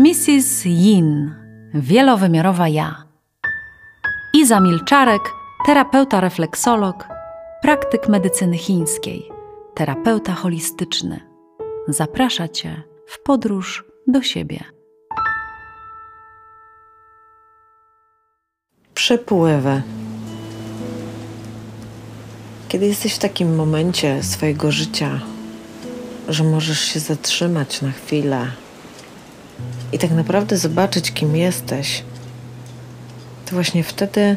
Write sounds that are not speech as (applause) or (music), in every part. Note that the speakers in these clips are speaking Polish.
Mrs. Yin, wielowymiarowa ja. Iza Milczarek, terapeuta refleksolog, praktyk medycyny chińskiej, terapeuta holistyczny. Zaprasza Cię w podróż do siebie. Przepływy. Kiedy jesteś w takim momencie swojego życia, że możesz się zatrzymać na chwilę i tak naprawdę zobaczyć, kim jesteś, to właśnie wtedy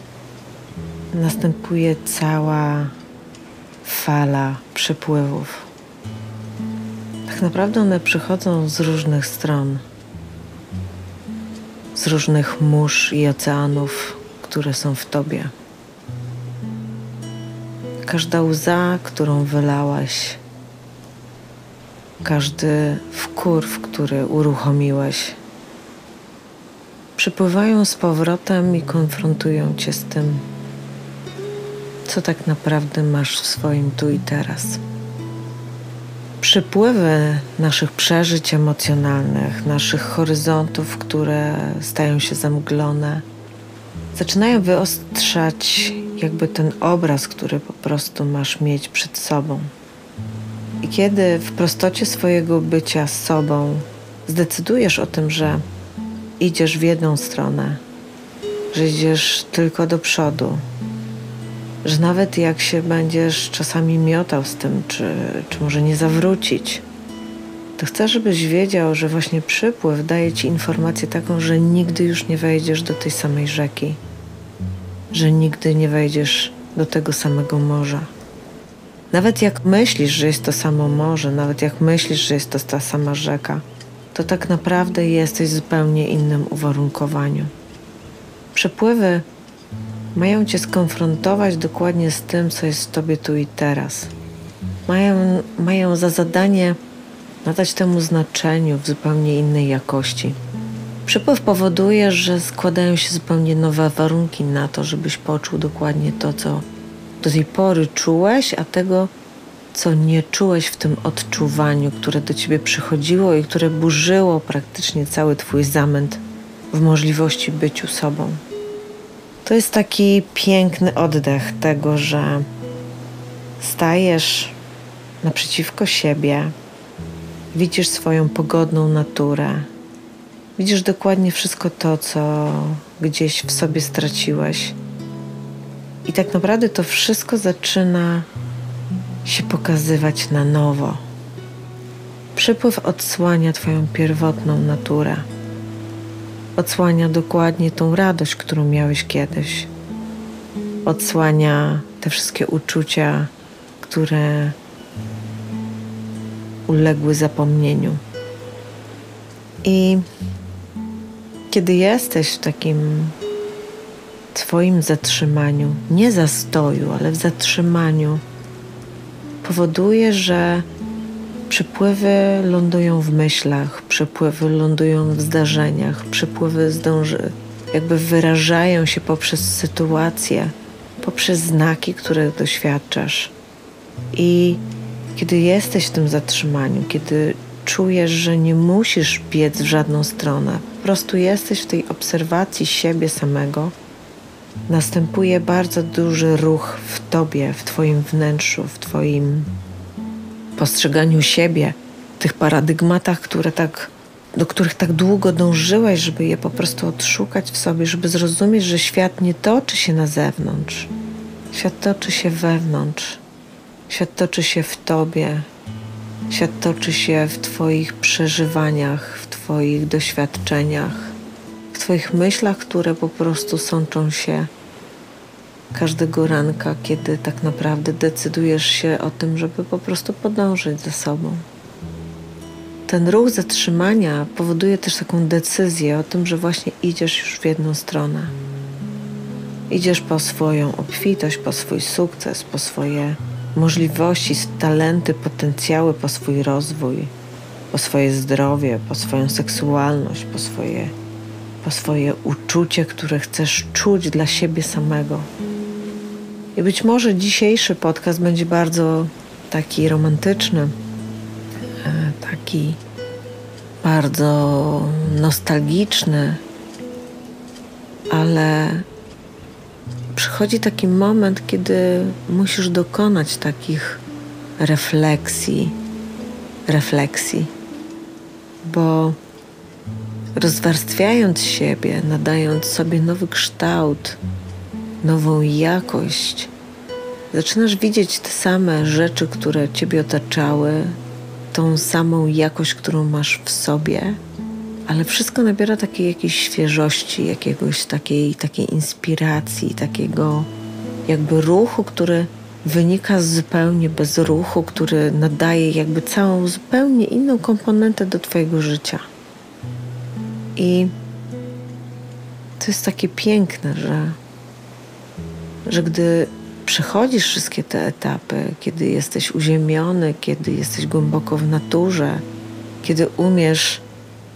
następuje cała fala przepływów. Tak naprawdę one przychodzą z różnych stron, z różnych mórz i oceanów, które są w tobie. Każda łza, którą wylałaś, każdy wkurw, który uruchomiłeś, przypływają z powrotem i konfrontują cię z tym, co tak naprawdę masz w swoim tu i teraz. Przypływy naszych przeżyć emocjonalnych, naszych horyzontów, które stają się zamglone, zaczynają wyostrzać jakby ten obraz, który po prostu masz mieć przed sobą. I kiedy w prostocie swojego bycia z sobą zdecydujesz o tym, że idziesz w jedną stronę, że idziesz tylko do przodu, że nawet jak się będziesz czasami miotał z tym, czy, czy może nie zawrócić, to chcę, żebyś wiedział, że właśnie przypływ daje ci informację taką, że nigdy już nie wejdziesz do tej samej rzeki, że nigdy nie wejdziesz do tego samego morza. Nawet jak myślisz, że jest to samo morze, nawet jak myślisz, że jest to ta sama rzeka, to tak naprawdę jesteś w zupełnie innym uwarunkowaniu. Przepływy mają cię skonfrontować dokładnie z tym, co jest w tobie tu i teraz. Mają, mają za zadanie nadać temu znaczeniu w zupełnie innej jakości. Przepływ powoduje, że składają się zupełnie nowe warunki na to, żebyś poczuł dokładnie to, co do tej pory czułeś, a tego, co nie czułeś w tym odczuwaniu, które do ciebie przychodziło i które burzyło praktycznie cały twój zamęt w możliwości byciu sobą. To jest taki piękny oddech tego, że stajesz naprzeciwko siebie, widzisz swoją pogodną naturę, widzisz dokładnie wszystko to, co gdzieś w sobie straciłeś. I tak naprawdę to wszystko zaczyna się pokazywać na nowo. Przypływ odsłania Twoją pierwotną naturę. Odsłania dokładnie tą radość, którą miałeś kiedyś. Odsłania te wszystkie uczucia, które uległy zapomnieniu. I kiedy jesteś w takim Twoim zatrzymaniu, nie zastoju, ale w zatrzymaniu, powoduje, że przepływy lądują w myślach, przepływy lądują w zdarzeniach, przepływy zdąży, jakby wyrażają się poprzez sytuacje, poprzez znaki, których doświadczasz. I kiedy jesteś w tym zatrzymaniu, kiedy czujesz, że nie musisz biec w żadną stronę, po prostu jesteś w tej obserwacji siebie samego, następuje bardzo duży ruch w tobie, w twoim wnętrzu, w twoim postrzeganiu siebie, tych paradygmatach, które tak, do których tak długo dążyłeś, żeby je po prostu odszukać w sobie, żeby zrozumieć, że świat nie toczy się na zewnątrz. Świat toczy się wewnątrz. Świat toczy się w tobie. Świat toczy się w Twoich przeżywaniach, w Twoich doświadczeniach w Twoich myślach, które po prostu sączą się każdego ranka, kiedy tak naprawdę decydujesz się o tym, żeby po prostu podążyć za sobą. Ten ruch zatrzymania powoduje też taką decyzję o tym, że właśnie idziesz już w jedną stronę. Idziesz po swoją obfitość, po swój sukces, po swoje możliwości, talenty, potencjały, po swój rozwój, po swoje zdrowie, po swoją seksualność, po swoje po swoje uczucie, które chcesz czuć dla siebie samego. I być może dzisiejszy podcast będzie bardzo taki romantyczny, e, taki bardzo nostalgiczny, ale przychodzi taki moment, kiedy musisz dokonać takich refleksji, refleksji, bo rozwarstwiając siebie, nadając sobie nowy kształt, nową jakość, zaczynasz widzieć te same rzeczy, które ciebie otaczały, tą samą jakość, którą masz w sobie, ale wszystko nabiera takiej jakiejś świeżości, jakiegoś takiej, takiej inspiracji, takiego jakby ruchu, który wynika zupełnie bez ruchu, który nadaje jakby całą zupełnie inną komponentę do Twojego życia. I to jest takie piękne, że, że gdy przechodzisz wszystkie te etapy, kiedy jesteś uziemiony, kiedy jesteś głęboko w naturze, kiedy umiesz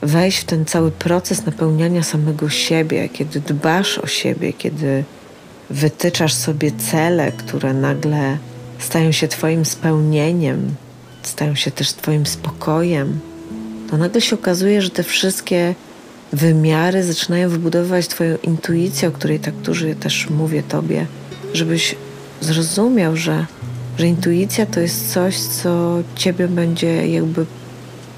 wejść w ten cały proces napełniania samego siebie, kiedy dbasz o siebie, kiedy wytyczasz sobie cele, które nagle stają się Twoim spełnieniem, stają się też Twoim spokojem, to nagle się okazuje, że te wszystkie wymiary zaczynają wybudowywać Twoją intuicję, o której tak dużo też mówię Tobie, żebyś zrozumiał, że, że intuicja to jest coś, co Ciebie będzie jakby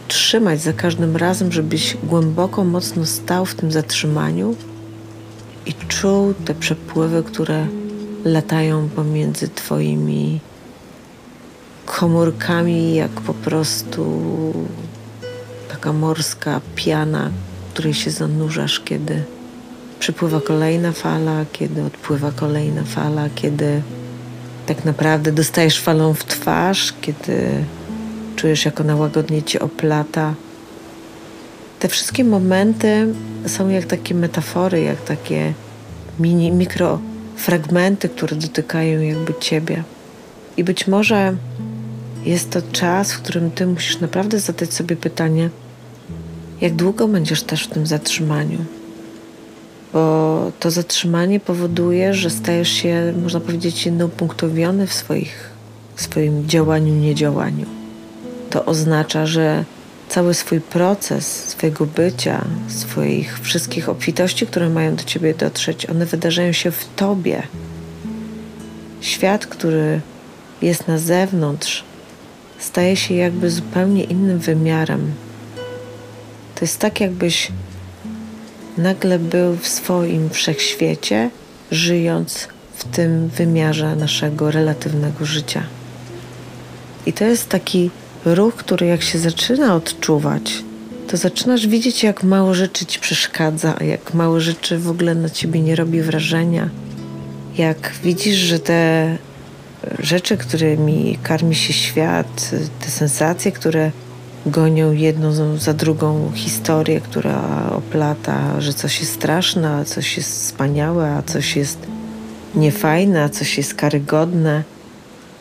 trzymać za każdym razem, żebyś głęboko, mocno stał w tym zatrzymaniu i czuł te przepływy, które latają pomiędzy Twoimi komórkami, jak po prostu taka morska piana, której się zanurzasz, kiedy przypływa kolejna fala, kiedy odpływa kolejna fala, kiedy tak naprawdę dostajesz falą w twarz, kiedy czujesz, jak ona łagodnie cię oplata. Te wszystkie momenty są jak takie metafory, jak takie mini, mikrofragmenty, które dotykają jakby ciebie. I być może jest to czas, w którym ty musisz naprawdę zadać sobie pytanie, jak długo będziesz też w tym zatrzymaniu? Bo to zatrzymanie powoduje, że stajesz się, można powiedzieć, jednopunktowiony w swoich, w swoim działaniu, niedziałaniu. To oznacza, że cały swój proces swojego bycia, swoich wszystkich obfitości, które mają do ciebie dotrzeć, one wydarzają się w tobie. Świat, który jest na zewnątrz, staje się jakby zupełnie innym wymiarem to jest tak, jakbyś nagle był w swoim wszechświecie, żyjąc w tym wymiarze naszego relatywnego życia. I to jest taki ruch, który jak się zaczyna odczuwać, to zaczynasz widzieć, jak mało rzeczy ci przeszkadza, jak mało rzeczy w ogóle na ciebie nie robi wrażenia. Jak widzisz, że te rzeczy, którymi karmi się świat, te sensacje, które gonią jedną za drugą historię, która oplata, że coś jest straszne, a coś jest wspaniałe, a coś jest niefajne, a coś jest karygodne,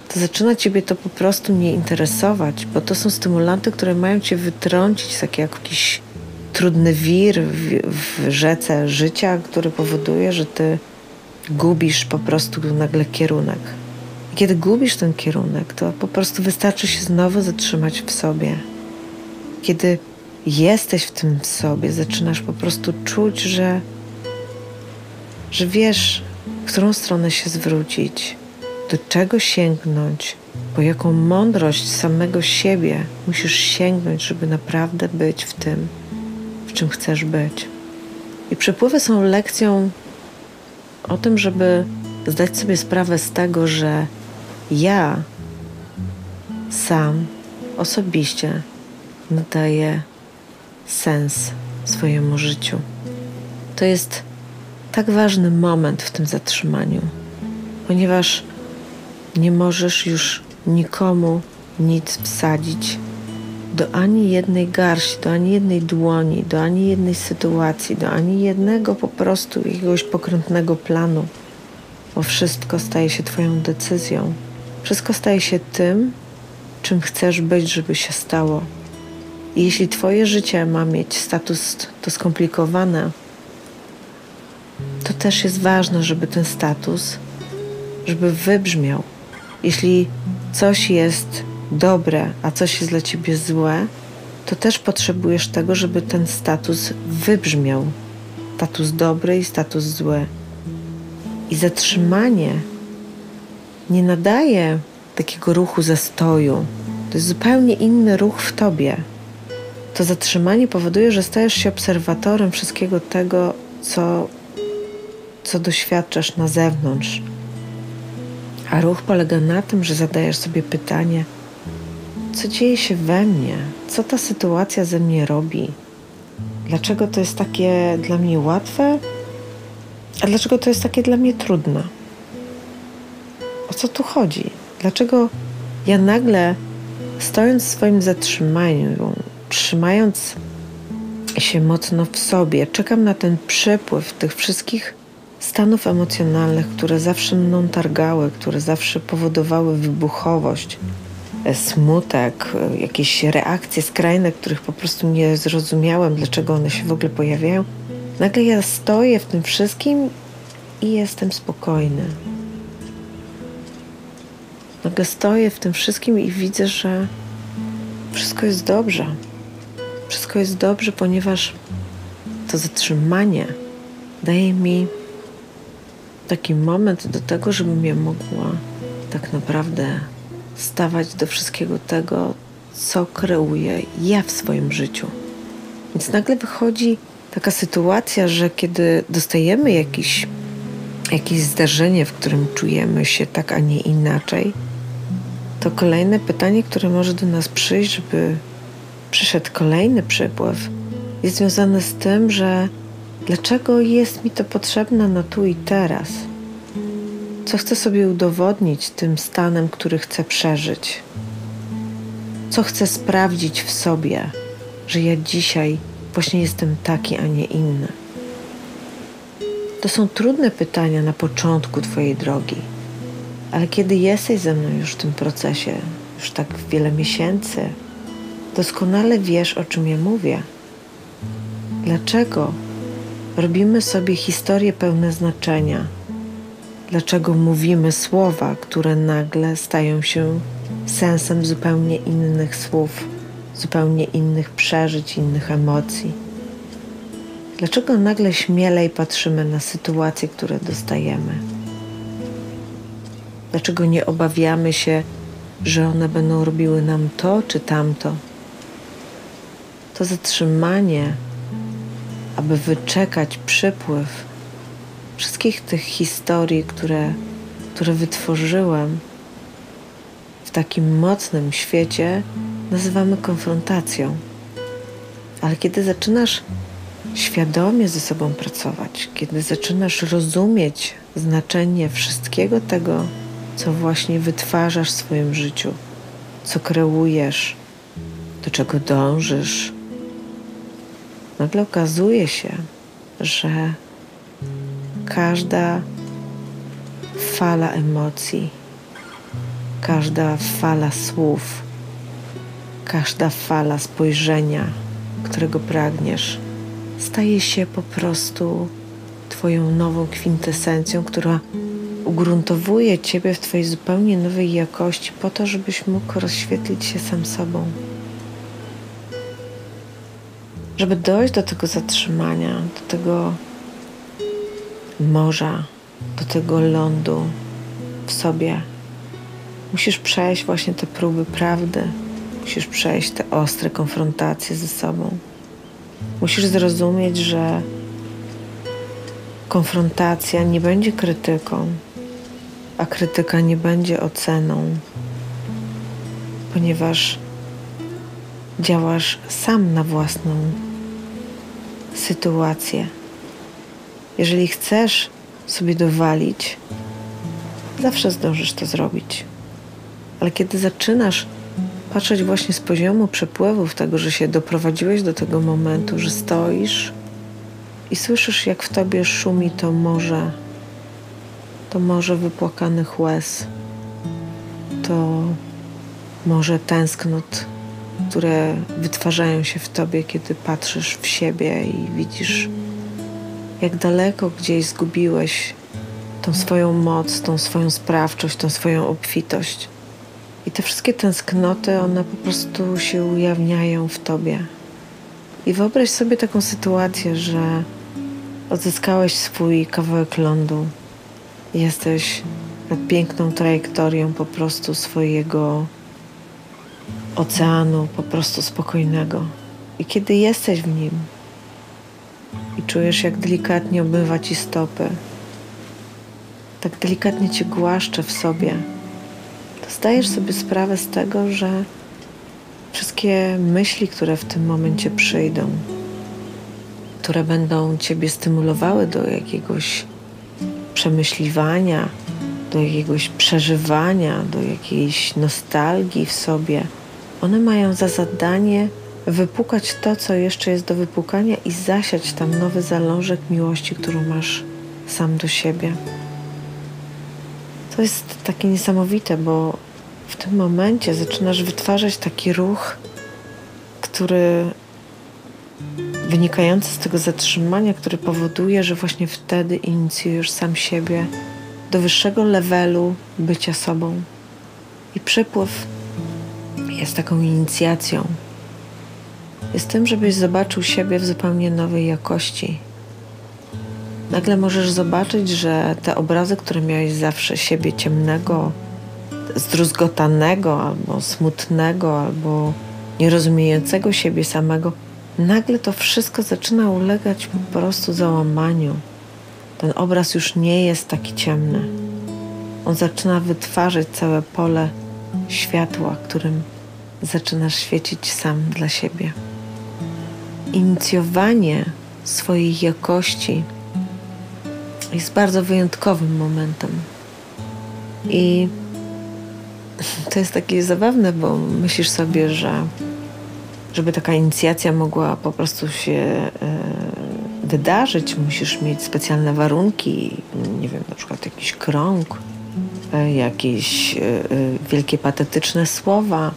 to zaczyna Ciebie to po prostu nie interesować, bo to są stymulanty, które mają Cię wytrącić, takie jak jakiś trudny wir w, w rzece życia, który powoduje, że Ty gubisz po prostu nagle kierunek. I kiedy gubisz ten kierunek, to po prostu wystarczy się znowu zatrzymać w sobie kiedy jesteś w tym sobie, zaczynasz po prostu czuć, że, że wiesz, w którą stronę się zwrócić, do czego sięgnąć, po jaką mądrość samego siebie musisz sięgnąć, żeby naprawdę być w tym, w czym chcesz być. I przepływy są lekcją o tym, żeby zdać sobie sprawę z tego, że ja sam osobiście nadaje sens swojemu życiu. To jest tak ważny moment w tym zatrzymaniu, ponieważ nie możesz już nikomu nic wsadzić do ani jednej garści, do ani jednej dłoni, do ani jednej sytuacji, do ani jednego po prostu jakiegoś pokrętnego planu, bo wszystko staje się Twoją decyzją. Wszystko staje się tym, czym chcesz być, żeby się stało. Jeśli Twoje życie ma mieć status to skomplikowane, to też jest ważne, żeby ten status, żeby wybrzmiał. Jeśli coś jest dobre, a coś jest dla Ciebie złe, to też potrzebujesz tego, żeby ten status wybrzmiał. Status dobry i status zły. I zatrzymanie nie nadaje takiego ruchu zastoju. To jest zupełnie inny ruch w tobie. To zatrzymanie powoduje, że stajesz się obserwatorem wszystkiego tego, co, co doświadczasz na zewnątrz. A ruch polega na tym, że zadajesz sobie pytanie, co dzieje się we mnie, co ta sytuacja ze mnie robi, dlaczego to jest takie dla mnie łatwe, a dlaczego to jest takie dla mnie trudne. O co tu chodzi? Dlaczego ja nagle, stojąc w swoim zatrzymaniu, trzymając się mocno w sobie, czekam na ten przepływ tych wszystkich stanów emocjonalnych, które zawsze mną targały, które zawsze powodowały wybuchowość, e, smutek, e, jakieś reakcje skrajne, których po prostu nie zrozumiałem, dlaczego one się w ogóle pojawiają. Nagle ja stoję w tym wszystkim i jestem spokojny. Nagle stoję w tym wszystkim i widzę, że wszystko jest dobrze. Wszystko jest dobrze, ponieważ to zatrzymanie daje mi taki moment do tego, żebym ja mogła tak naprawdę stawać do wszystkiego tego, co kreuję ja w swoim życiu. Więc nagle wychodzi taka sytuacja, że kiedy dostajemy jakiś, jakieś zdarzenie, w którym czujemy się tak, a nie inaczej, to kolejne pytanie, które może do nas przyjść, żeby przyszedł kolejny przepływ, jest związane z tym, że dlaczego jest mi to potrzebne na tu i teraz? Co chcę sobie udowodnić tym stanem, który chcę przeżyć? Co chcę sprawdzić w sobie, że ja dzisiaj właśnie jestem taki, a nie inny? To są trudne pytania na początku Twojej drogi, ale kiedy jesteś ze mną już w tym procesie, już tak wiele miesięcy, doskonale wiesz, o czym ja mówię. Dlaczego robimy sobie historie pełne znaczenia? Dlaczego mówimy słowa, które nagle stają się sensem zupełnie innych słów, zupełnie innych przeżyć, innych emocji? Dlaczego nagle śmielej patrzymy na sytuacje, które dostajemy? Dlaczego nie obawiamy się, że one będą robiły nam to czy tamto? To zatrzymanie, aby wyczekać przypływ wszystkich tych historii, które, które wytworzyłem w takim mocnym świecie, nazywamy konfrontacją. Ale kiedy zaczynasz świadomie ze sobą pracować, kiedy zaczynasz rozumieć znaczenie wszystkiego tego, co właśnie wytwarzasz w swoim życiu, co kreujesz, do czego dążysz, nagle okazuje się, że każda fala emocji, każda fala słów, każda fala spojrzenia, którego pragniesz, staje się po prostu Twoją nową kwintesencją, która ugruntowuje Ciebie w Twojej zupełnie nowej jakości, po to, żebyś mógł rozświetlić się sam sobą żeby dojść do tego zatrzymania, do tego morza, do tego lądu w sobie, musisz przejść właśnie te próby prawdy, musisz przejść te ostre konfrontacje ze sobą. Musisz zrozumieć, że konfrontacja nie będzie krytyką, a krytyka nie będzie oceną, ponieważ działasz sam na własną sytuację. Jeżeli chcesz sobie dowalić, zawsze zdążysz to zrobić. Ale kiedy zaczynasz patrzeć właśnie z poziomu przepływów tego, że się doprowadziłeś do tego momentu, że stoisz i słyszysz, jak w tobie szumi to morze, to morze wypłakanych łez, to morze tęsknot które wytwarzają się w tobie, kiedy patrzysz w siebie i widzisz, jak daleko gdzieś zgubiłeś tą swoją moc, tą swoją sprawczość, tą swoją obfitość. I te wszystkie tęsknoty, one po prostu się ujawniają w tobie. I wyobraź sobie taką sytuację, że odzyskałeś swój kawałek lądu. Jesteś nad piękną trajektorią po prostu swojego oceanu, po prostu spokojnego. I kiedy jesteś w nim i czujesz, jak delikatnie obmywa ci stopy, tak delikatnie cię głaszcze w sobie, to zdajesz sobie sprawę z tego, że wszystkie myśli, które w tym momencie przyjdą, które będą ciebie stymulowały do jakiegoś przemyśliwania, do jakiegoś przeżywania, do jakiejś nostalgii w sobie, one mają za zadanie wypukać to, co jeszcze jest do wypukania i zasiać tam nowy zalążek miłości, którą masz sam do siebie. To jest takie niesamowite, bo w tym momencie zaczynasz wytwarzać taki ruch, który wynikający z tego zatrzymania, który powoduje, że właśnie wtedy inicjujesz sam siebie do wyższego levelu bycia sobą. I przepływ jest taką inicjacją. Jest tym, żebyś zobaczył siebie w zupełnie nowej jakości. Nagle możesz zobaczyć, że te obrazy, które miałeś zawsze siebie ciemnego, zdruzgotanego, albo smutnego, albo nierozumiejącego siebie samego, nagle to wszystko zaczyna ulegać po prostu załamaniu. Ten obraz już nie jest taki ciemny. On zaczyna wytwarzać całe pole światła, którym zaczynasz świecić sam dla siebie. Inicjowanie swojej jakości jest bardzo wyjątkowym momentem. I to jest takie zabawne, bo myślisz sobie, że żeby taka inicjacja mogła po prostu się e, wydarzyć, musisz mieć specjalne warunki, nie wiem, na przykład jakiś krąg, e, jakieś e, wielkie patetyczne słowa.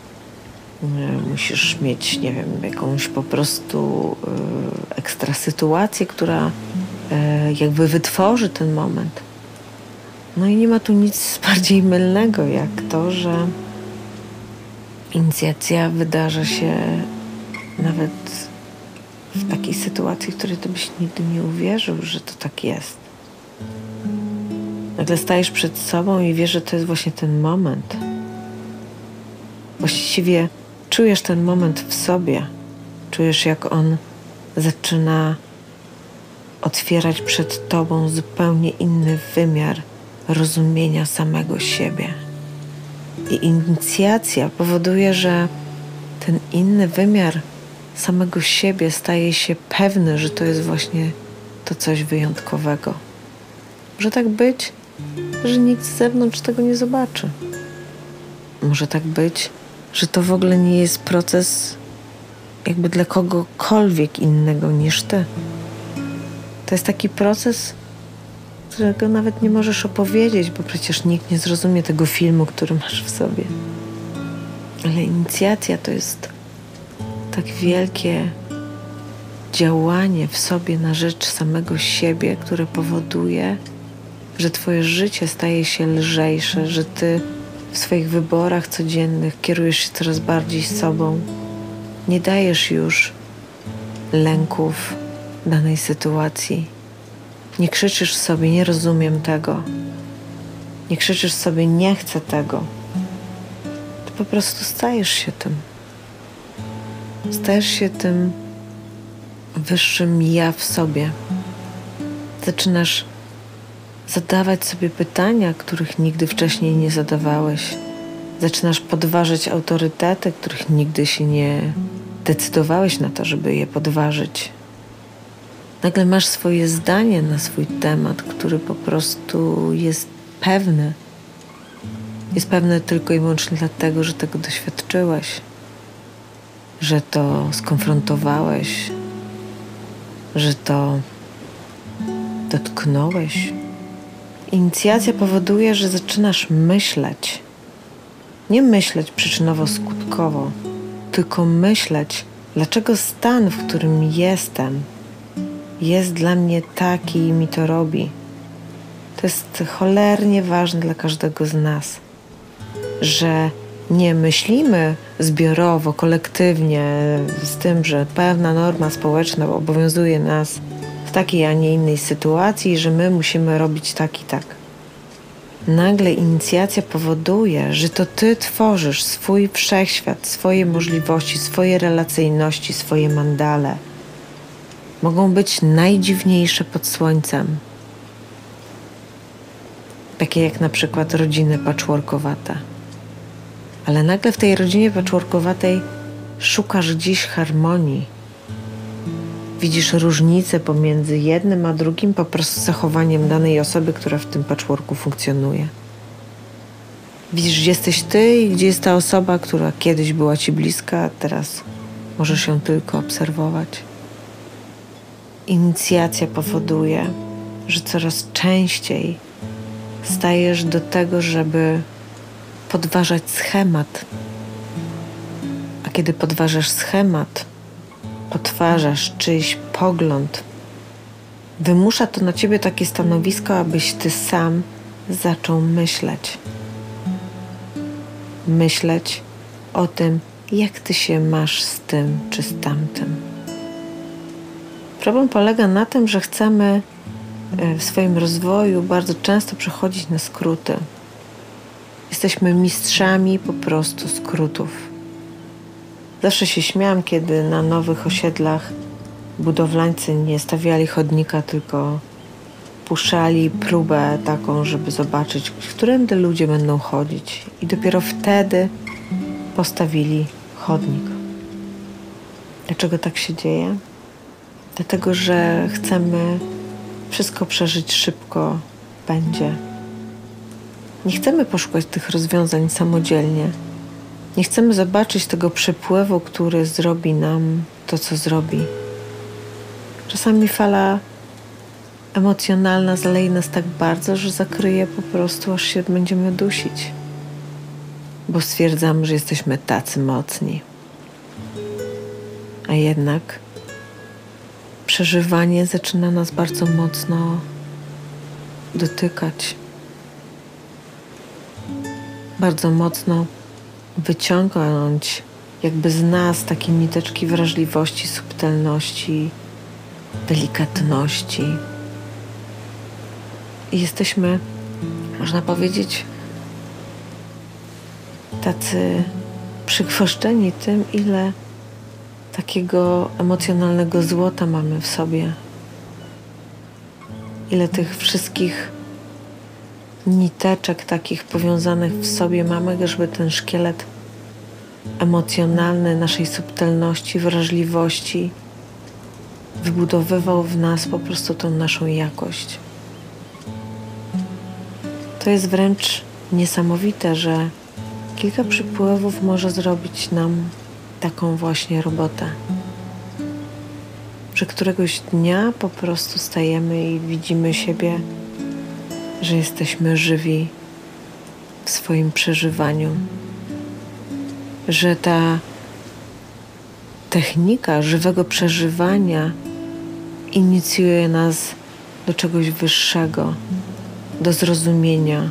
Musisz mieć, nie wiem, jakąś po prostu ekstra sytuację, która jakby wytworzy ten moment. No i nie ma tu nic (laughs) bardziej mylnego, jak to, że inicjacja wydarza się nawet w takiej sytuacji, w której to byś nigdy nie uwierzył, że to tak jest. Nagle stajesz przed sobą i wiesz, że to jest właśnie ten moment. Właściwie czujesz ten moment w sobie. Czujesz, jak on zaczyna otwierać przed tobą zupełnie inny wymiar rozumienia samego siebie. I inicjacja powoduje, że ten inny wymiar samego siebie staje się pewny, że to jest właśnie to coś wyjątkowego. Może tak być, że nikt z zewnątrz tego nie zobaczy. Może tak być, że to w ogóle nie jest proces jakby dla kogokolwiek innego niż ty. To jest taki proces, którego nawet nie możesz opowiedzieć, bo przecież nikt nie zrozumie tego filmu, który masz w sobie. Ale inicjacja to jest tak wielkie działanie w sobie na rzecz samego siebie, które powoduje, że Twoje życie staje się lżejsze, że Ty w swoich wyborach codziennych kierujesz się coraz bardziej sobą. Nie dajesz już lęków danej sytuacji. Nie krzyczysz sobie, nie rozumiem tego. Nie krzyczysz sobie, nie chcę tego. Ty po prostu stajesz się tym. Stajesz się tym wyższym ja w sobie. Zaczynasz zadawać sobie pytania, których nigdy wcześniej nie zadawałeś. Zaczynasz podważać autorytety, których nigdy się nie decydowałeś na to, żeby je podważyć. Nagle masz swoje zdanie na swój temat, który po prostu jest pewny. Jest pewny tylko i wyłącznie dlatego, że tego doświadczyłeś że to skonfrontowałeś, że to dotknąłeś. Inicjacja powoduje, że zaczynasz myśleć. Nie myśleć przyczynowo-skutkowo, tylko myśleć, dlaczego stan, w którym jestem, jest dla mnie taki i mi to robi. To jest cholernie ważne dla każdego z nas, że nie myślimy zbiorowo, kolektywnie z tym, że pewna norma społeczna obowiązuje nas w takiej, a nie innej sytuacji, że my musimy robić tak i tak. Nagle inicjacja powoduje, że to ty tworzysz swój wszechświat, swoje możliwości, swoje relacyjności, swoje mandale. Mogą być najdziwniejsze pod słońcem. Takie jak na przykład rodziny patchworkowate ale nagle w tej rodzinie patchworkowatej szukasz gdzieś harmonii. Widzisz różnicę pomiędzy jednym a drugim po prostu zachowaniem danej osoby, która w tym patchworku funkcjonuje. Widzisz, gdzie jesteś ty i gdzie jest ta osoba, która kiedyś była ci bliska, a teraz możesz ją tylko obserwować. Inicjacja powoduje, że coraz częściej stajesz do tego, żeby podważać schemat. A kiedy podważasz schemat, podważasz czyjś pogląd, wymusza to na ciebie takie stanowisko, abyś ty sam zaczął myśleć. Myśleć o tym, jak ty się masz z tym czy z tamtym. Problem polega na tym, że chcemy e, w swoim rozwoju bardzo często przechodzić na skróty. Jesteśmy mistrzami po prostu skrótów. Zawsze się śmiałam, kiedy na nowych osiedlach budowlańcy nie stawiali chodnika, tylko puszczali próbę taką, żeby zobaczyć, którędy ludzie będą chodzić. I dopiero wtedy postawili chodnik. Dlaczego tak się dzieje? Dlatego, że chcemy wszystko przeżyć szybko, będzie. Nie chcemy poszukać tych rozwiązań samodzielnie. Nie chcemy zobaczyć tego przepływu, który zrobi nam to, co zrobi. Czasami fala emocjonalna zaleje nas tak bardzo, że zakryje po prostu, aż się będziemy dusić, bo stwierdzam, że jesteśmy tacy mocni. A jednak przeżywanie zaczyna nas bardzo mocno dotykać bardzo mocno wyciągnąć jakby z nas takie niteczki wrażliwości, subtelności, delikatności. I jesteśmy, można powiedzieć, tacy przygwożdżeni tym, ile takiego emocjonalnego złota mamy w sobie. Ile tych wszystkich niteczek takich powiązanych w sobie mamy, żeby ten szkielet emocjonalny naszej subtelności, wrażliwości wybudowywał w nas po prostu tą naszą jakość. To jest wręcz niesamowite, że kilka przypływów może zrobić nam taką właśnie robotę. Że któregoś dnia po prostu stajemy i widzimy siebie że jesteśmy żywi w swoim przeżywaniu, że ta technika żywego przeżywania inicjuje nas do czegoś wyższego, do zrozumienia,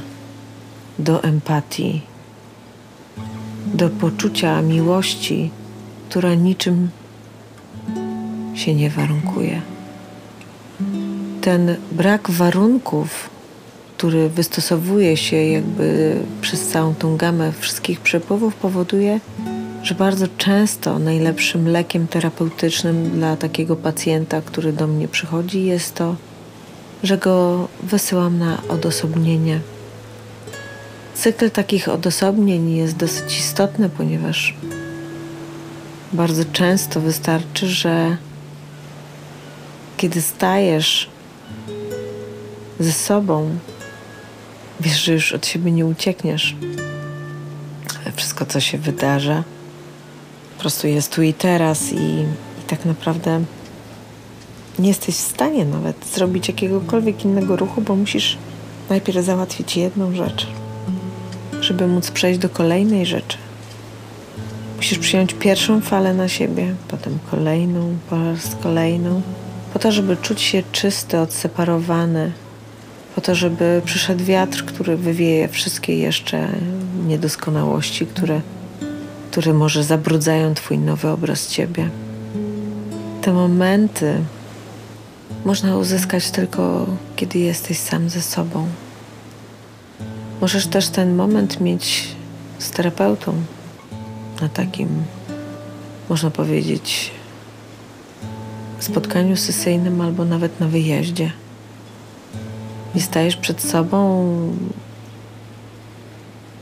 do empatii, do poczucia miłości, która niczym się nie warunkuje. Ten brak warunków który wystosowuje się jakby przez całą tą gamę wszystkich przepływów, powoduje, że bardzo często najlepszym lekiem terapeutycznym dla takiego pacjenta, który do mnie przychodzi, jest to, że go wysyłam na odosobnienie. Cykl takich odosobnień jest dosyć istotny, ponieważ bardzo często wystarczy, że kiedy stajesz ze sobą, Wiesz, że już od siebie nie uciekniesz. Wszystko, co się wydarza, po prostu jest tu i teraz, i, i tak naprawdę nie jesteś w stanie nawet zrobić jakiegokolwiek innego ruchu, bo musisz najpierw załatwić jedną rzecz, żeby móc przejść do kolejnej rzeczy. Musisz przyjąć pierwszą falę na siebie, potem kolejną, po raz kolejną, po to, żeby czuć się czysty, odseparowany po to, żeby przyszedł wiatr, który wywieje wszystkie jeszcze niedoskonałości, które, które może zabrudzają Twój nowy obraz Ciebie. Te momenty można uzyskać tylko, kiedy jesteś sam ze sobą. Możesz też ten moment mieć z terapeutą na takim, można powiedzieć, spotkaniu sesyjnym albo nawet na wyjeździe. I stajesz przed sobą,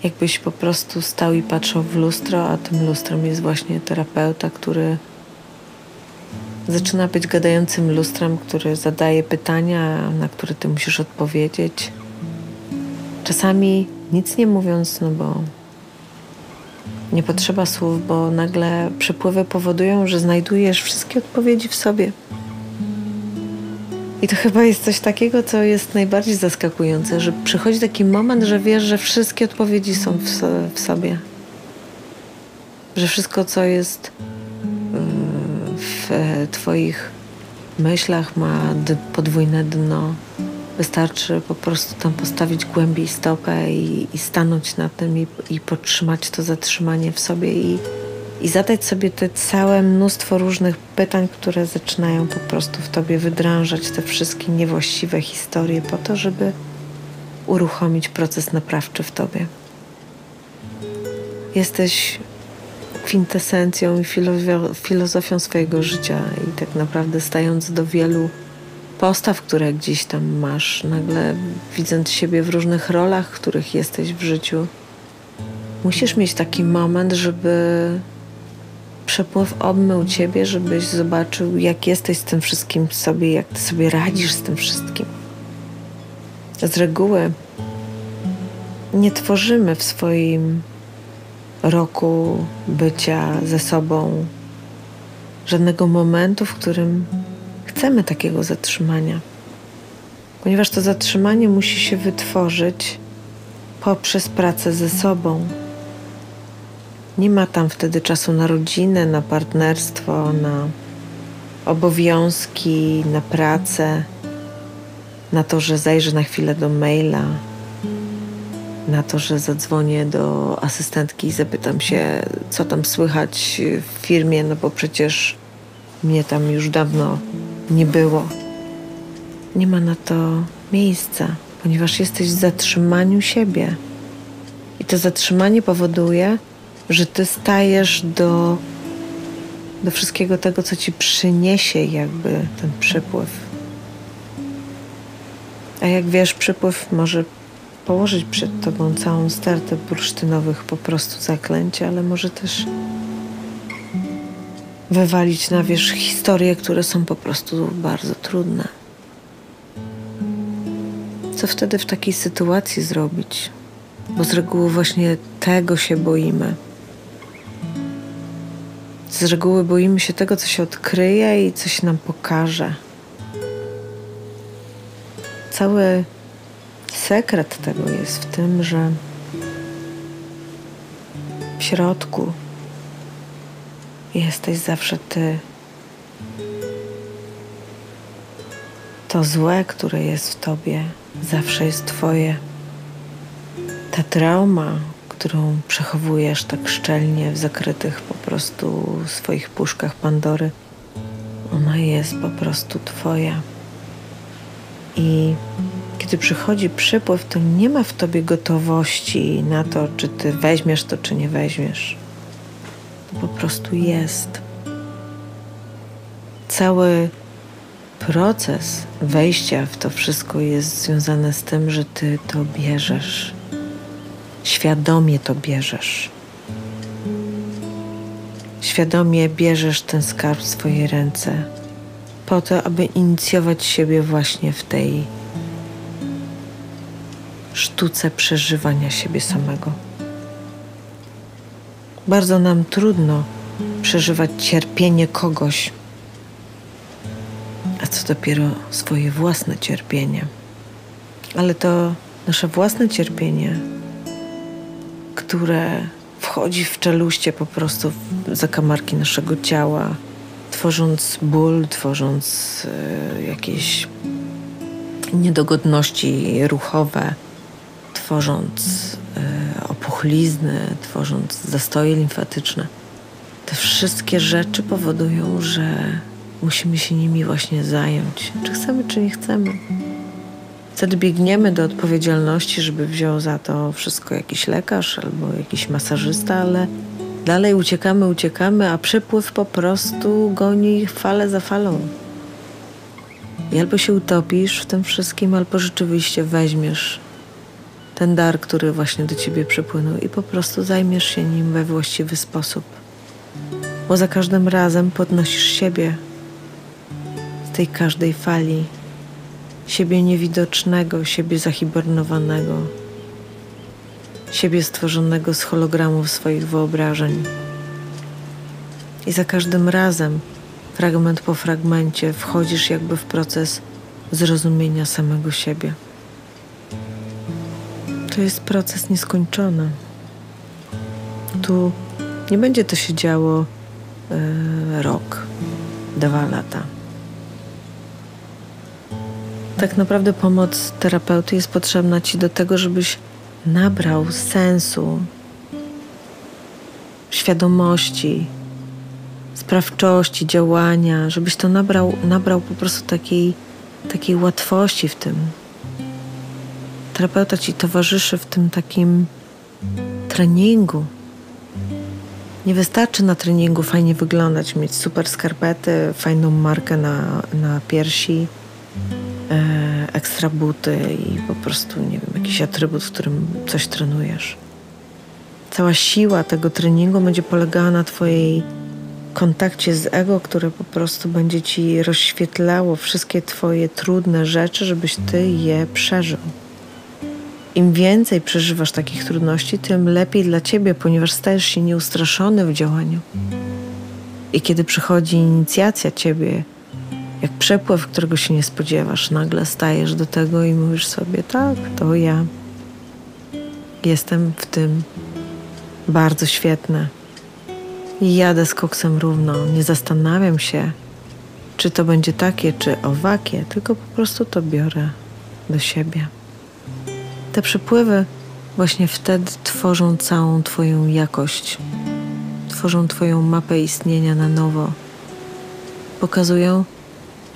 jakbyś po prostu stał i patrzył w lustro, a tym lustrem jest właśnie terapeuta, który zaczyna być gadającym lustrem, który zadaje pytania, na które ty musisz odpowiedzieć. Czasami nic nie mówiąc, no bo nie potrzeba słów, bo nagle przepływy powodują, że znajdujesz wszystkie odpowiedzi w sobie. I to chyba jest coś takiego, co jest najbardziej zaskakujące, że przychodzi taki moment, że wiesz, że wszystkie odpowiedzi są w, w sobie. Że wszystko, co jest y, w Twoich myślach, ma podwójne dno. Wystarczy po prostu tam postawić głębiej stopę i, i stanąć na tym i, i podtrzymać to zatrzymanie w sobie i, i zadać sobie te całe mnóstwo różnych pytań, które zaczynają po prostu w tobie wydrążać te wszystkie niewłaściwe historie po to, żeby uruchomić proces naprawczy w tobie. Jesteś kwintesencją i filozofią swojego życia i tak naprawdę stając do wielu postaw, które gdzieś tam masz, nagle widząc siebie w różnych rolach, których jesteś w życiu, musisz mieć taki moment, żeby przepływ obmył ciebie, żebyś zobaczył, jak jesteś z tym wszystkim sobie, jak ty sobie radzisz z tym wszystkim. Z reguły nie tworzymy w swoim roku bycia ze sobą żadnego momentu, w którym chcemy takiego zatrzymania, ponieważ to zatrzymanie musi się wytworzyć poprzez pracę ze sobą. Nie ma tam wtedy czasu na rodzinę, na partnerstwo, na obowiązki, na pracę, na to, że zajrzę na chwilę do maila, na to, że zadzwonię do asystentki i zapytam się, co tam słychać w firmie, no bo przecież mnie tam już dawno nie było. Nie ma na to miejsca, ponieważ jesteś w zatrzymaniu siebie. I to zatrzymanie powoduje, że ty stajesz do, do wszystkiego tego, co ci przyniesie, jakby ten przepływ. A jak wiesz, przepływ może położyć przed tobą całą stertę bursztynowych po prostu zaklęć, ale może też wywalić na wierzch historie, które są po prostu bardzo trudne. Co wtedy w takiej sytuacji zrobić? Bo z reguły właśnie tego się boimy. Z reguły boimy się tego, co się odkryje i co się nam pokaże. Cały sekret tego jest w tym, że w środku jesteś zawsze ty. To złe, które jest w tobie, zawsze jest twoje. Ta trauma, którą przechowujesz tak szczelnie w zakrytych po prostu swoich puszkach Pandory, ona jest po prostu twoja. I kiedy przychodzi przypływ, to nie ma w tobie gotowości na to, czy ty weźmiesz to, czy nie weźmiesz. To po prostu jest. Cały proces wejścia w to wszystko jest związany z tym, że ty to bierzesz. Świadomie to bierzesz. Świadomie bierzesz ten skarb w swoje ręce po to, aby inicjować siebie właśnie w tej sztuce przeżywania siebie samego. Bardzo nam trudno przeżywać cierpienie kogoś, a co dopiero swoje własne cierpienie. Ale to nasze własne cierpienie, które wchodzi w czeluście po prostu w zakamarki naszego ciała, tworząc ból, tworząc y, jakieś niedogodności ruchowe, tworząc opuchlizny, tworząc zastoje limfatyczne. Te wszystkie rzeczy powodują, że musimy się nimi właśnie zająć, czy chcemy, czy nie chcemy. Wtedy biegniemy do odpowiedzialności, żeby wziął za to wszystko jakiś lekarz albo jakiś masażysta, ale dalej uciekamy, uciekamy, a przepływ po prostu goni falę za falą. I albo się utopisz w tym wszystkim, albo rzeczywiście weźmiesz ten dar, który właśnie do ciebie przepłynął i po prostu zajmiesz się nim we właściwy sposób. Bo za każdym razem podnosisz siebie z tej każdej fali, siebie niewidocznego, siebie zahibernowanego, siebie stworzonego z hologramów swoich wyobrażeń. I za każdym razem, fragment po fragmencie, wchodzisz jakby w proces zrozumienia samego siebie. To jest proces nieskończony. Tu nie będzie to się działo e, rok, dwa lata. Tak naprawdę pomoc terapeuty jest potrzebna ci do tego, żebyś nabrał sensu, świadomości, sprawczości, działania, żebyś to nabrał, nabrał po prostu takiej, takiej łatwości w tym. Terapeuta ci towarzyszy w tym takim treningu. Nie wystarczy na treningu fajnie wyglądać, mieć super skarpety, fajną markę na, na piersi, ekstra buty i po prostu, nie wiem, jakiś atrybut, w którym coś trenujesz. Cała siła tego treningu będzie polegała na Twojej kontakcie z ego, które po prostu będzie Ci rozświetlało wszystkie Twoje trudne rzeczy, żebyś Ty je przeżył. Im więcej przeżywasz takich trudności, tym lepiej dla ciebie, ponieważ stajesz się nieustraszony w działaniu. I kiedy przychodzi inicjacja ciebie, jak przepływ, którego się nie spodziewasz, nagle stajesz do tego i mówisz sobie: Tak, to ja. Jestem w tym bardzo świetne. I jadę z koksem równo. Nie zastanawiam się, czy to będzie takie, czy owakie, tylko po prostu to biorę do siebie. Te przepływy właśnie wtedy tworzą całą Twoją jakość, tworzą Twoją mapę istnienia na nowo. Pokazują,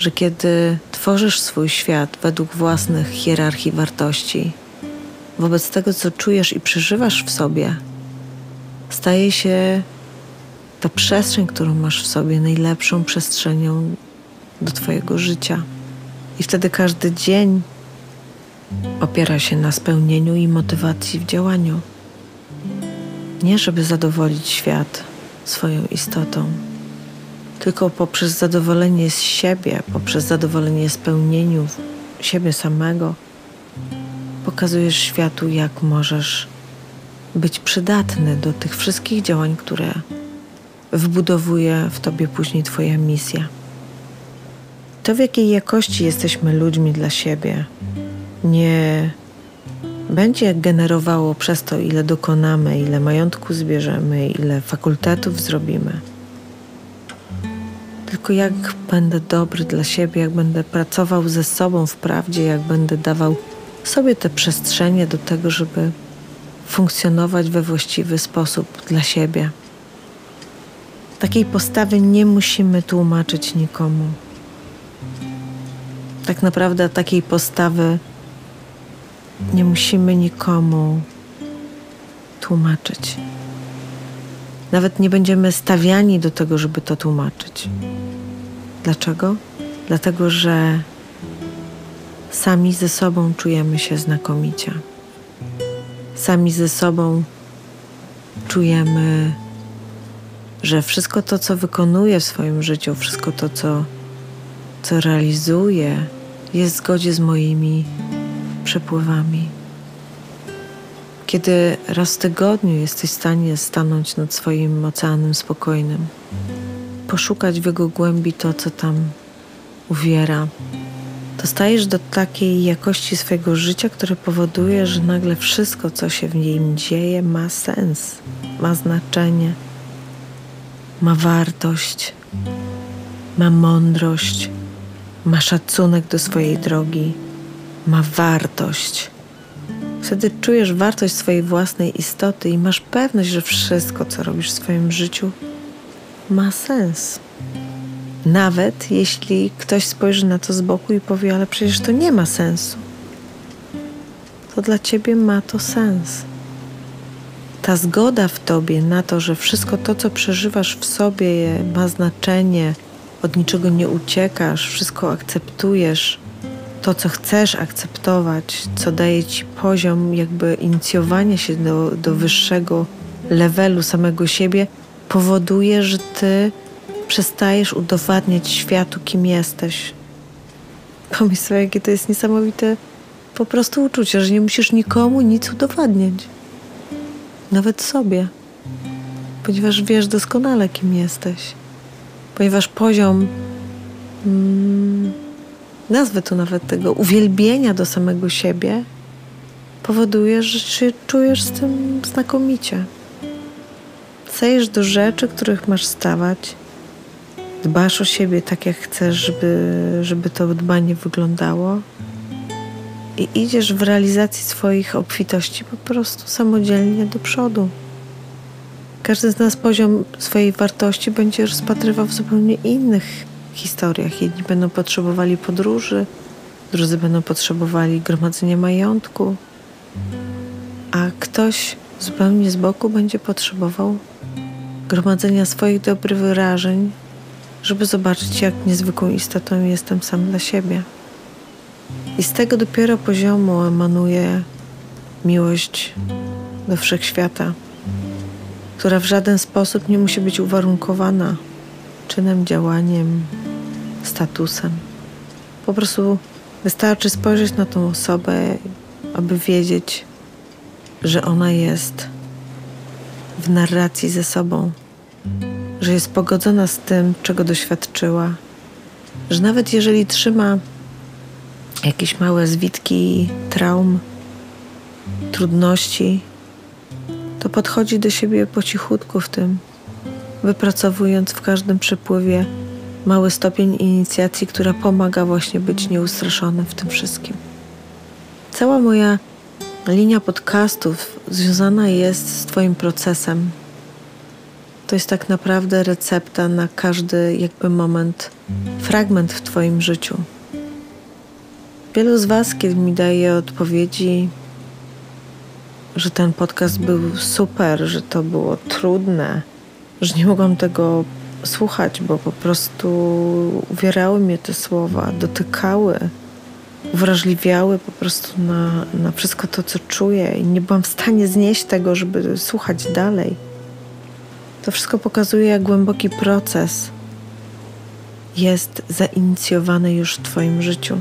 że kiedy tworzysz swój świat według własnych hierarchii wartości, wobec tego, co czujesz i przeżywasz w sobie, staje się ta przestrzeń, którą masz w sobie, najlepszą przestrzenią do Twojego życia. I wtedy każdy dzień opiera się na spełnieniu i motywacji w działaniu. Nie żeby zadowolić świat swoją istotą, tylko poprzez zadowolenie z siebie, poprzez zadowolenie spełnieniu siebie samego, pokazujesz światu, jak możesz być przydatny do tych wszystkich działań, które wbudowuje w tobie później Twoja misja. To, w jakiej jakości jesteśmy ludźmi dla siebie, nie będzie generowało przez to, ile dokonamy, ile majątku zbierzemy, ile fakultetów zrobimy. Tylko jak będę dobry dla siebie, jak będę pracował ze sobą w prawdzie, jak będę dawał sobie te przestrzenie do tego, żeby funkcjonować we właściwy sposób dla siebie. Takiej postawy nie musimy tłumaczyć nikomu. Tak naprawdę takiej postawy nie musimy nikomu tłumaczyć. Nawet nie będziemy stawiani do tego, żeby to tłumaczyć. Dlaczego? Dlatego, że sami ze sobą czujemy się znakomicie. Sami ze sobą czujemy, że wszystko to, co wykonuję w swoim życiu, wszystko to, co, co realizuję, jest w zgodzie z moimi przepływami. Kiedy raz w tygodniu jesteś w stanie stanąć nad swoim oceanem spokojnym, poszukać w jego głębi to, co tam uwiera, to stajesz do takiej jakości swojego życia, które powoduje, że nagle wszystko, co się w nim dzieje, ma sens, ma znaczenie, ma wartość, ma mądrość, ma szacunek do swojej drogi ma wartość. Wtedy czujesz wartość swojej własnej istoty i masz pewność, że wszystko, co robisz w swoim życiu, ma sens. Nawet jeśli ktoś spojrzy na to z boku i powie, ale przecież to nie ma sensu, to dla ciebie ma to sens. Ta zgoda w tobie na to, że wszystko to, co przeżywasz w sobie, ma znaczenie, od niczego nie uciekasz, wszystko akceptujesz, to, co chcesz akceptować, co daje ci poziom jakby inicjowania się do, do wyższego levelu samego siebie, powoduje, że ty przestajesz udowadniać światu, kim jesteś. Pomyśl sobie, jakie to jest niesamowite po prostu uczucie, że nie musisz nikomu nic udowadniać. Nawet sobie. Ponieważ wiesz doskonale, kim jesteś. Ponieważ poziom, mm, nazwę to nawet tego, uwielbienia do samego siebie powoduje, że się czujesz z tym znakomicie. Sejesz do rzeczy, których masz stawać, dbasz o siebie tak, jak chcesz, żeby, żeby to dbanie wyglądało i idziesz w realizacji swoich obfitości po prostu samodzielnie do przodu. Każdy z nas poziom swojej wartości będzie rozpatrywał w zupełnie innych historiach. Jedni będą potrzebowali podróży, drudzy będą potrzebowali gromadzenia majątku, a ktoś zupełnie z boku będzie potrzebował gromadzenia swoich dobrych wyrażeń, żeby zobaczyć, jak niezwykłą istotą jestem sam dla siebie. I z tego dopiero poziomu emanuje miłość do wszechświata, która w żaden sposób nie musi być uwarunkowana czynem, działaniem, statusem. Po prostu wystarczy spojrzeć na tą osobę, aby wiedzieć, że ona jest w narracji ze sobą, że jest pogodzona z tym, czego doświadczyła, że nawet jeżeli trzyma jakieś małe zwitki traum, trudności, to podchodzi do siebie po cichutku w tym, wypracowując w każdym przepływie mały stopień inicjacji, która pomaga właśnie być nieustraszonym w tym wszystkim. Cała moja linia podcastów związana jest z Twoim procesem. To jest tak naprawdę recepta na każdy jakby moment, fragment w Twoim życiu. Wielu z Was, kiedy mi daje odpowiedzi, że ten podcast był super, że to było trudne, że nie mogłam tego słuchać, bo po prostu uwierały mnie te słowa, dotykały, uwrażliwiały po prostu na, na wszystko to, co czuję, i nie byłam w stanie znieść tego, żeby słuchać dalej. To wszystko pokazuje, jak głęboki proces jest zainicjowany już w Twoim życiu.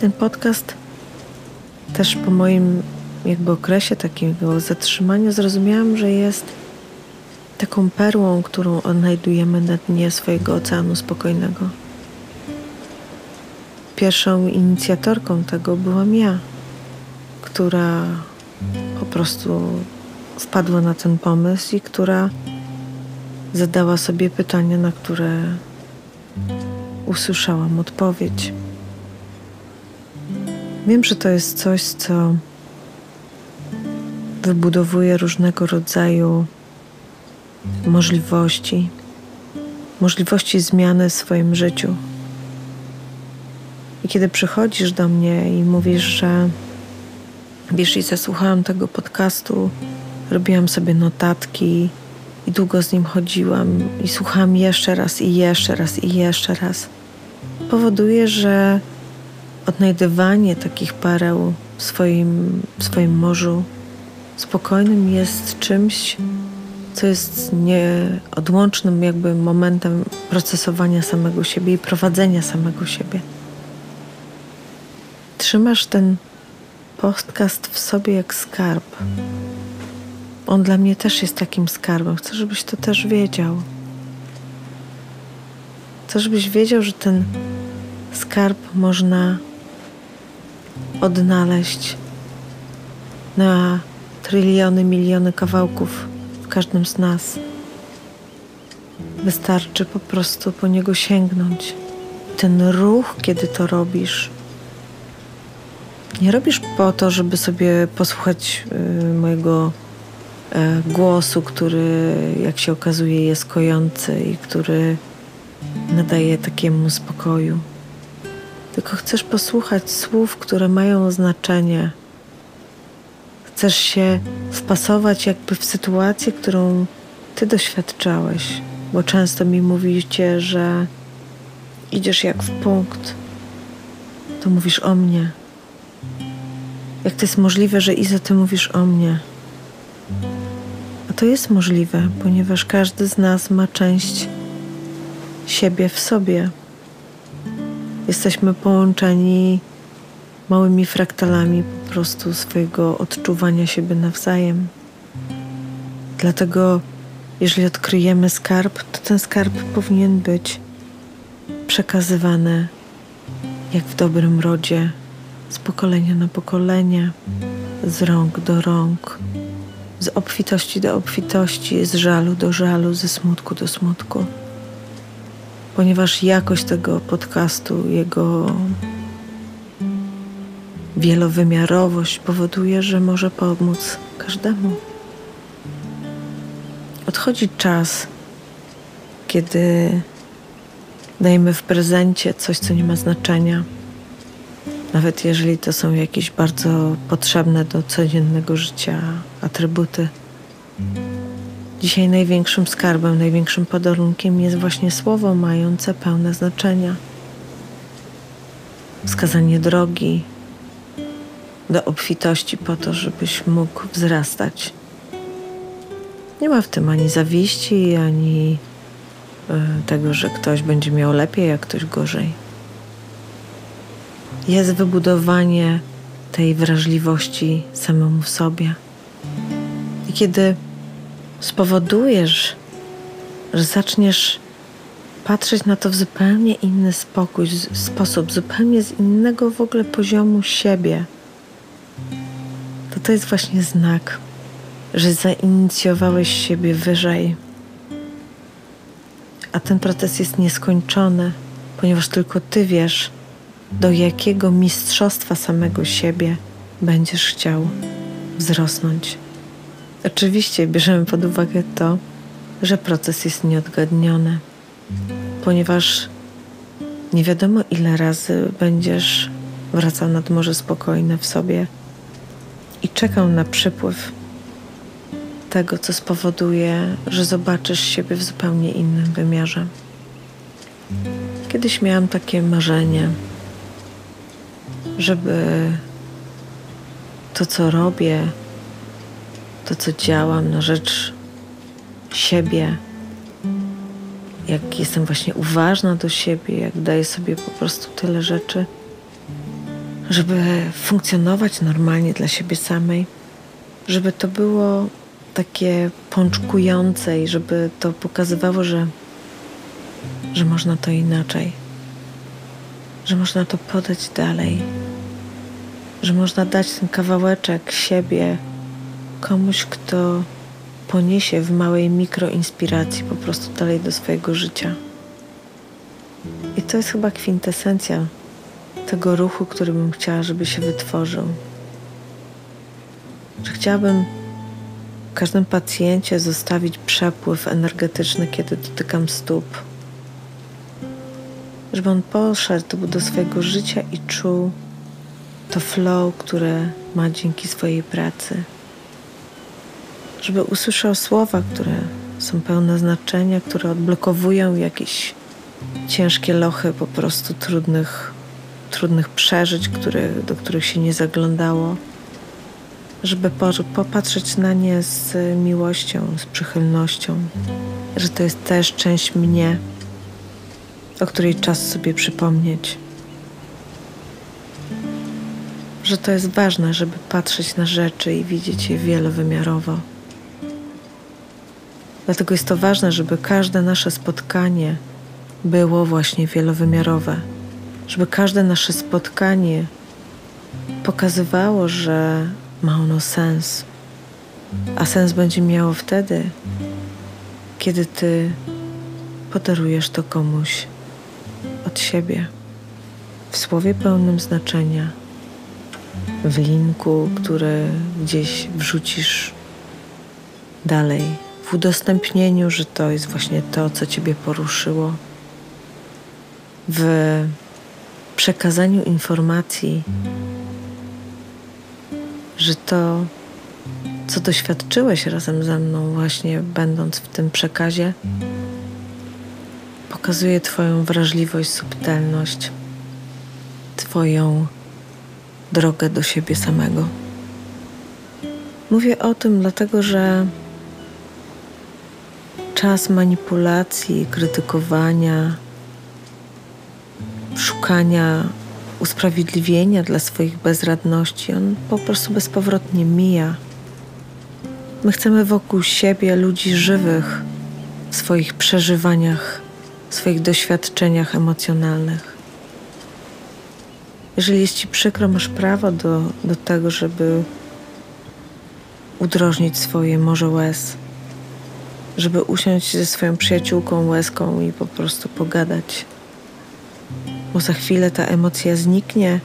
Ten podcast też po moim jakby okresie takiego zatrzymania zrozumiałam, że jest taką perłą, którą odnajdujemy na dnie swojego oceanu spokojnego. Pierwszą inicjatorką tego byłam ja, która po prostu wpadła na ten pomysł i która zadała sobie pytania, na które usłyszałam odpowiedź. Wiem, że to jest coś, co wybudowuje różnego rodzaju możliwości, możliwości zmiany w swoim życiu. I kiedy przychodzisz do mnie i mówisz, że wiesz, i zasłuchałam tego podcastu, robiłam sobie notatki i długo z nim chodziłam i słuchałam jeszcze raz i jeszcze raz i jeszcze raz, powoduje, że odnajdywanie takich pareł w swoim, w swoim morzu spokojnym jest czymś, co jest nieodłącznym jakby momentem procesowania samego siebie i prowadzenia samego siebie. Trzymasz ten podcast w sobie jak skarb. On dla mnie też jest takim skarbem. Chcę, żebyś to też wiedział. Chcę, żebyś wiedział, że ten skarb można odnaleźć na tryliony, miliony kawałków każdym z nas. Wystarczy po prostu po niego sięgnąć. Ten ruch, kiedy to robisz, nie robisz po to, żeby sobie posłuchać y, mojego y, głosu, który, jak się okazuje, jest kojący i który nadaje takiemu spokoju. Tylko chcesz posłuchać słów, które mają znaczenie. Chcesz się wpasować jakby w sytuację, którą ty doświadczałeś, bo często mi mówicie, że idziesz jak w punkt, to mówisz o mnie. Jak to jest możliwe, że Iza, ty mówisz o mnie? A to jest możliwe, ponieważ każdy z nas ma część siebie w sobie. Jesteśmy połączeni małymi fraktalami po prostu swojego odczuwania siebie nawzajem. Dlatego, jeżeli odkryjemy skarb, to ten skarb powinien być przekazywany jak w dobrym rodzie, z pokolenia na pokolenie, z rąk do rąk, z obfitości do obfitości, z żalu do żalu, ze smutku do smutku. Ponieważ jakość tego podcastu, jego wielowymiarowość powoduje, że może pomóc każdemu. Odchodzi czas, kiedy dajemy w prezencie coś, co nie ma znaczenia. Nawet jeżeli to są jakieś bardzo potrzebne do codziennego życia atrybuty. Dzisiaj największym skarbem, największym podarunkiem jest właśnie słowo mające pełne znaczenia. Wskazanie drogi do obfitości po to, żebyś mógł wzrastać. Nie ma w tym ani zawiści, ani e, tego, że ktoś będzie miał lepiej, a ktoś gorzej. Jest wybudowanie tej wrażliwości samemu w sobie. I kiedy spowodujesz, że zaczniesz patrzeć na to w zupełnie inny spokój, sposób, zupełnie z innego w ogóle poziomu siebie, to jest właśnie znak, że zainicjowałeś siebie wyżej. A ten proces jest nieskończony, ponieważ tylko ty wiesz, do jakiego mistrzostwa samego siebie będziesz chciał wzrosnąć. Oczywiście bierzemy pod uwagę to, że proces jest nieodgadniony, ponieważ nie wiadomo ile razy będziesz wracał nad Morze Spokojne w sobie i czekał na przypływ tego, co spowoduje, że zobaczysz siebie w zupełnie innym wymiarze. Kiedyś miałam takie marzenie, żeby to, co robię, to, co działam na rzecz siebie, jak jestem właśnie uważna do siebie, jak daję sobie po prostu tyle rzeczy, żeby funkcjonować normalnie dla siebie samej, żeby to było takie pączkujące i żeby to pokazywało, że, że można to inaczej, że można to podać dalej, że można dać ten kawałeczek siebie komuś, kto poniesie w małej mikroinspiracji po prostu dalej do swojego życia. I to jest chyba kwintesencja tego ruchu, który bym chciała, żeby się wytworzył. Że chciałabym w każdym pacjencie zostawić przepływ energetyczny, kiedy dotykam stóp. Żeby on poszedł do swojego życia i czuł to flow, które ma dzięki swojej pracy. Żeby usłyszał słowa, które są pełne znaczenia, które odblokowują jakieś ciężkie lochy po prostu trudnych trudnych przeżyć, które, do których się nie zaglądało, żeby popatrzeć na nie z miłością, z przychylnością, że to jest też część mnie, o której czas sobie przypomnieć. Że to jest ważne, żeby patrzeć na rzeczy i widzieć je wielowymiarowo. Dlatego jest to ważne, żeby każde nasze spotkanie było właśnie wielowymiarowe żeby każde nasze spotkanie pokazywało, że ma ono sens. A sens będzie miało wtedy, kiedy ty podarujesz to komuś od siebie w słowie pełnym znaczenia, w linku, który gdzieś wrzucisz dalej, w udostępnieniu, że to jest właśnie to, co Ciebie poruszyło, w przekazaniu informacji, że to, co doświadczyłeś razem ze mną, właśnie będąc w tym przekazie, pokazuje Twoją wrażliwość, subtelność, Twoją drogę do siebie samego. Mówię o tym dlatego, że czas manipulacji, krytykowania, szukania usprawiedliwienia dla swoich bezradności, on po prostu bezpowrotnie mija. My chcemy wokół siebie ludzi żywych w swoich przeżywaniach, w swoich doświadczeniach emocjonalnych. Jeżeli jest ci przykro, masz prawo do, do tego, żeby udrożnić swoje morze łez, żeby usiąść ze swoją przyjaciółką łezką i po prostu pogadać. Bo za chwilę ta emocja zniknie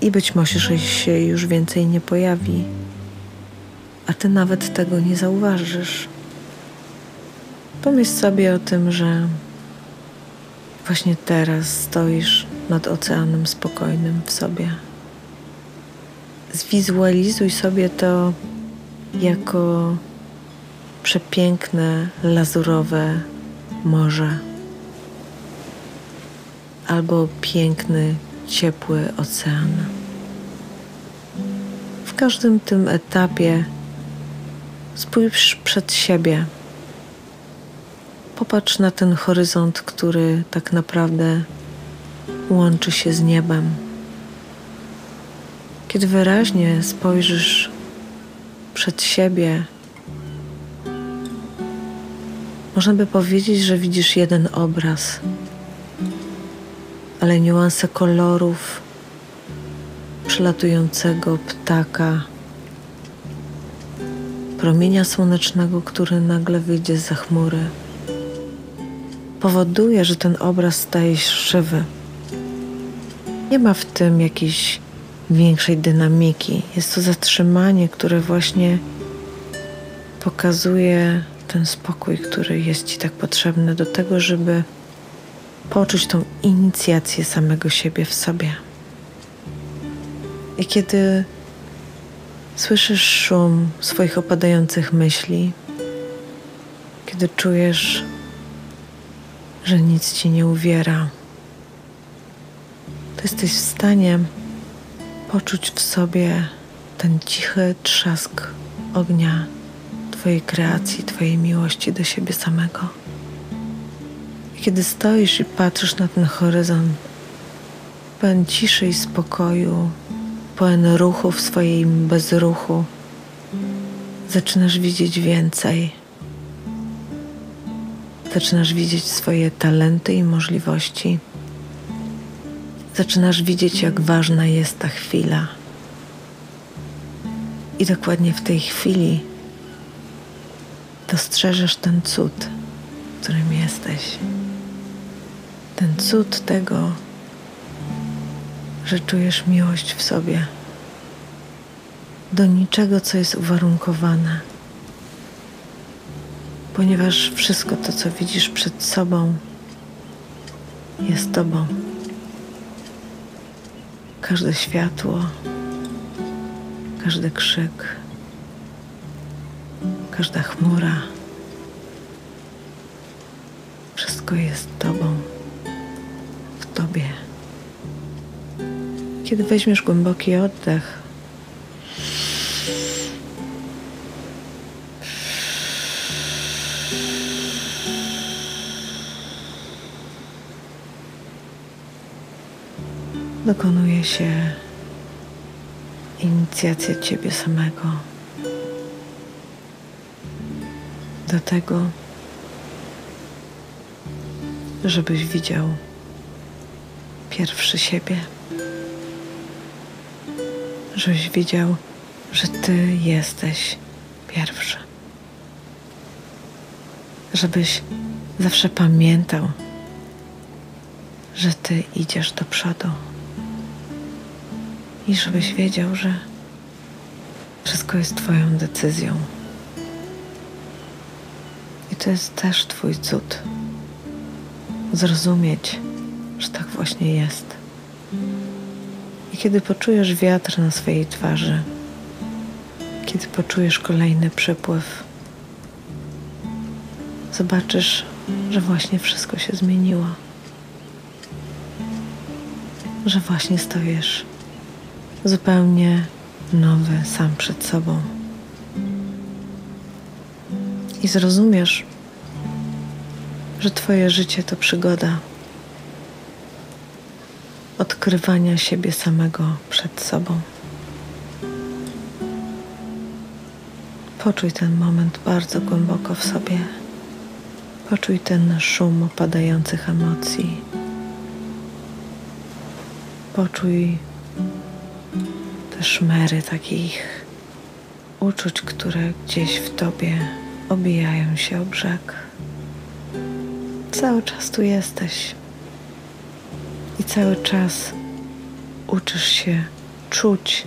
i być może się już więcej nie pojawi, a ty nawet tego nie zauważysz. Pomyśl sobie o tym, że właśnie teraz stoisz nad oceanem spokojnym w sobie. Zwizualizuj sobie to jako przepiękne, lazurowe morze albo piękny, ciepły ocean. W każdym tym etapie spójrz przed siebie. Popatrz na ten horyzont, który tak naprawdę łączy się z niebem. Kiedy wyraźnie spojrzysz przed siebie, można by powiedzieć, że widzisz jeden obraz, ale niuanse kolorów przylatującego ptaka, promienia słonecznego, który nagle wyjdzie za chmury, powoduje, że ten obraz staje się żywy. Nie ma w tym jakiejś większej dynamiki. Jest to zatrzymanie, które właśnie pokazuje ten spokój, który jest Ci tak potrzebny do tego, żeby poczuć tą inicjację samego siebie w sobie. I kiedy słyszysz szum swoich opadających myśli, kiedy czujesz, że nic ci nie uwiera, to jesteś w stanie poczuć w sobie ten cichy trzask ognia Twojej kreacji, Twojej miłości do siebie samego. Kiedy stoisz i patrzysz na ten horyzont, pełen ciszy i spokoju, pełen ruchu w swoim bezruchu, zaczynasz widzieć więcej. Zaczynasz widzieć swoje talenty i możliwości. Zaczynasz widzieć, jak ważna jest ta chwila. I dokładnie w tej chwili dostrzeżesz ten cud, którym jesteś. Ten cud tego, że czujesz miłość w sobie do niczego, co jest uwarunkowane, ponieważ wszystko to, co widzisz przed sobą, jest Tobą. Każde światło, każdy krzyk, każda chmura, wszystko jest Tobą, Tobie. Kiedy weźmiesz głęboki oddech, dokonuje się inicjacja Ciebie samego do tego, żebyś widział pierwszy siebie, żebyś widział, że Ty jesteś pierwszy, żebyś zawsze pamiętał, że Ty idziesz do przodu i żebyś wiedział, że wszystko jest Twoją decyzją. I to jest też Twój cud. Zrozumieć, właśnie jest. I kiedy poczujesz wiatr na swojej twarzy, kiedy poczujesz kolejny przepływ, zobaczysz, że właśnie wszystko się zmieniło. Że właśnie stoisz zupełnie nowy sam przed sobą. I zrozumiesz, że Twoje życie to przygoda odkrywania siebie samego przed sobą. Poczuj ten moment bardzo głęboko w sobie. Poczuj ten szum opadających emocji. Poczuj te szmery takich uczuć, które gdzieś w tobie obijają się o brzeg. Cały czas tu jesteś i cały czas uczysz się czuć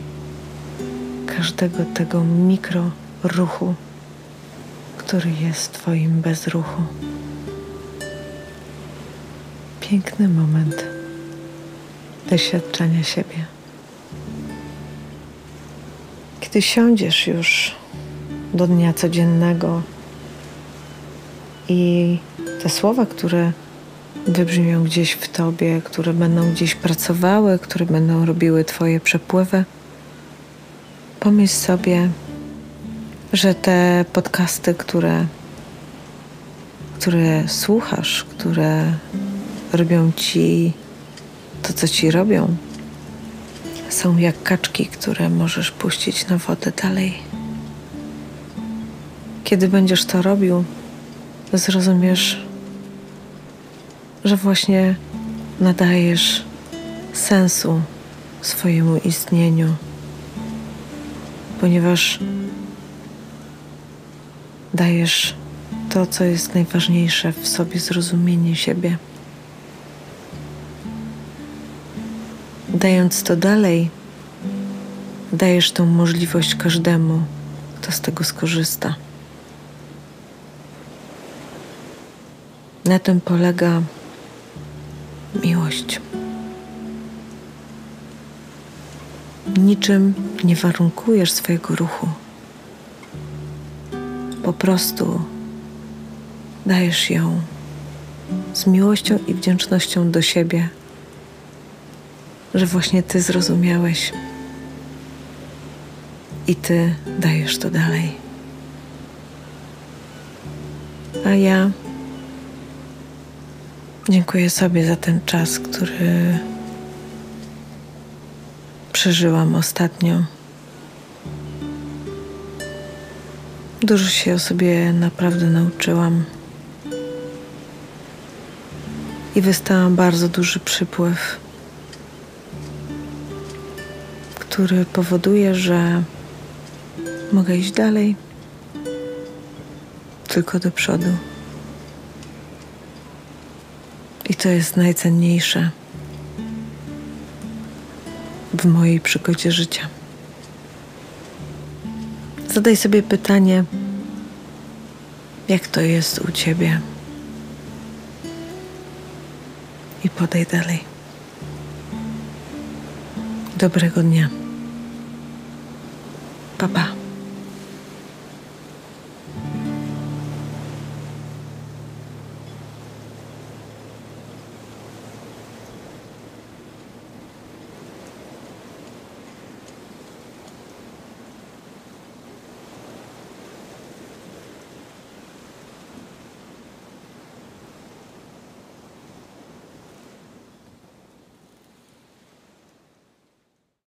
każdego tego mikro ruchu, który jest Twoim bezruchu. Piękny moment doświadczenia siebie. Kiedy siądziesz już do dnia codziennego i te słowa, które wybrzmią gdzieś w tobie, które będą gdzieś pracowały, które będą robiły Twoje przepływy, pomyśl sobie, że te podcasty, które, które słuchasz, które robią ci to, co ci robią, są jak kaczki, które możesz puścić na wodę dalej. Kiedy będziesz to robił, zrozumiesz, że właśnie nadajesz sensu swojemu istnieniu, ponieważ dajesz to, co jest najważniejsze w sobie, zrozumienie siebie. Dając to dalej, dajesz tą możliwość każdemu, kto z tego skorzysta. Na tym polega Niczym nie warunkujesz swojego ruchu. Po prostu dajesz ją z miłością i wdzięcznością do siebie, że właśnie Ty zrozumiałeś i Ty dajesz to dalej. A ja dziękuję sobie za ten czas, który przeżyłam ostatnio. Dużo się o sobie naprawdę nauczyłam. I wystałam bardzo duży przypływ, który powoduje, że mogę iść dalej, tylko do przodu. To jest najcenniejsze w mojej przygodzie życia. Zadaj sobie pytanie, jak to jest u ciebie, i podaj dalej. Dobrego dnia. Pa, pa.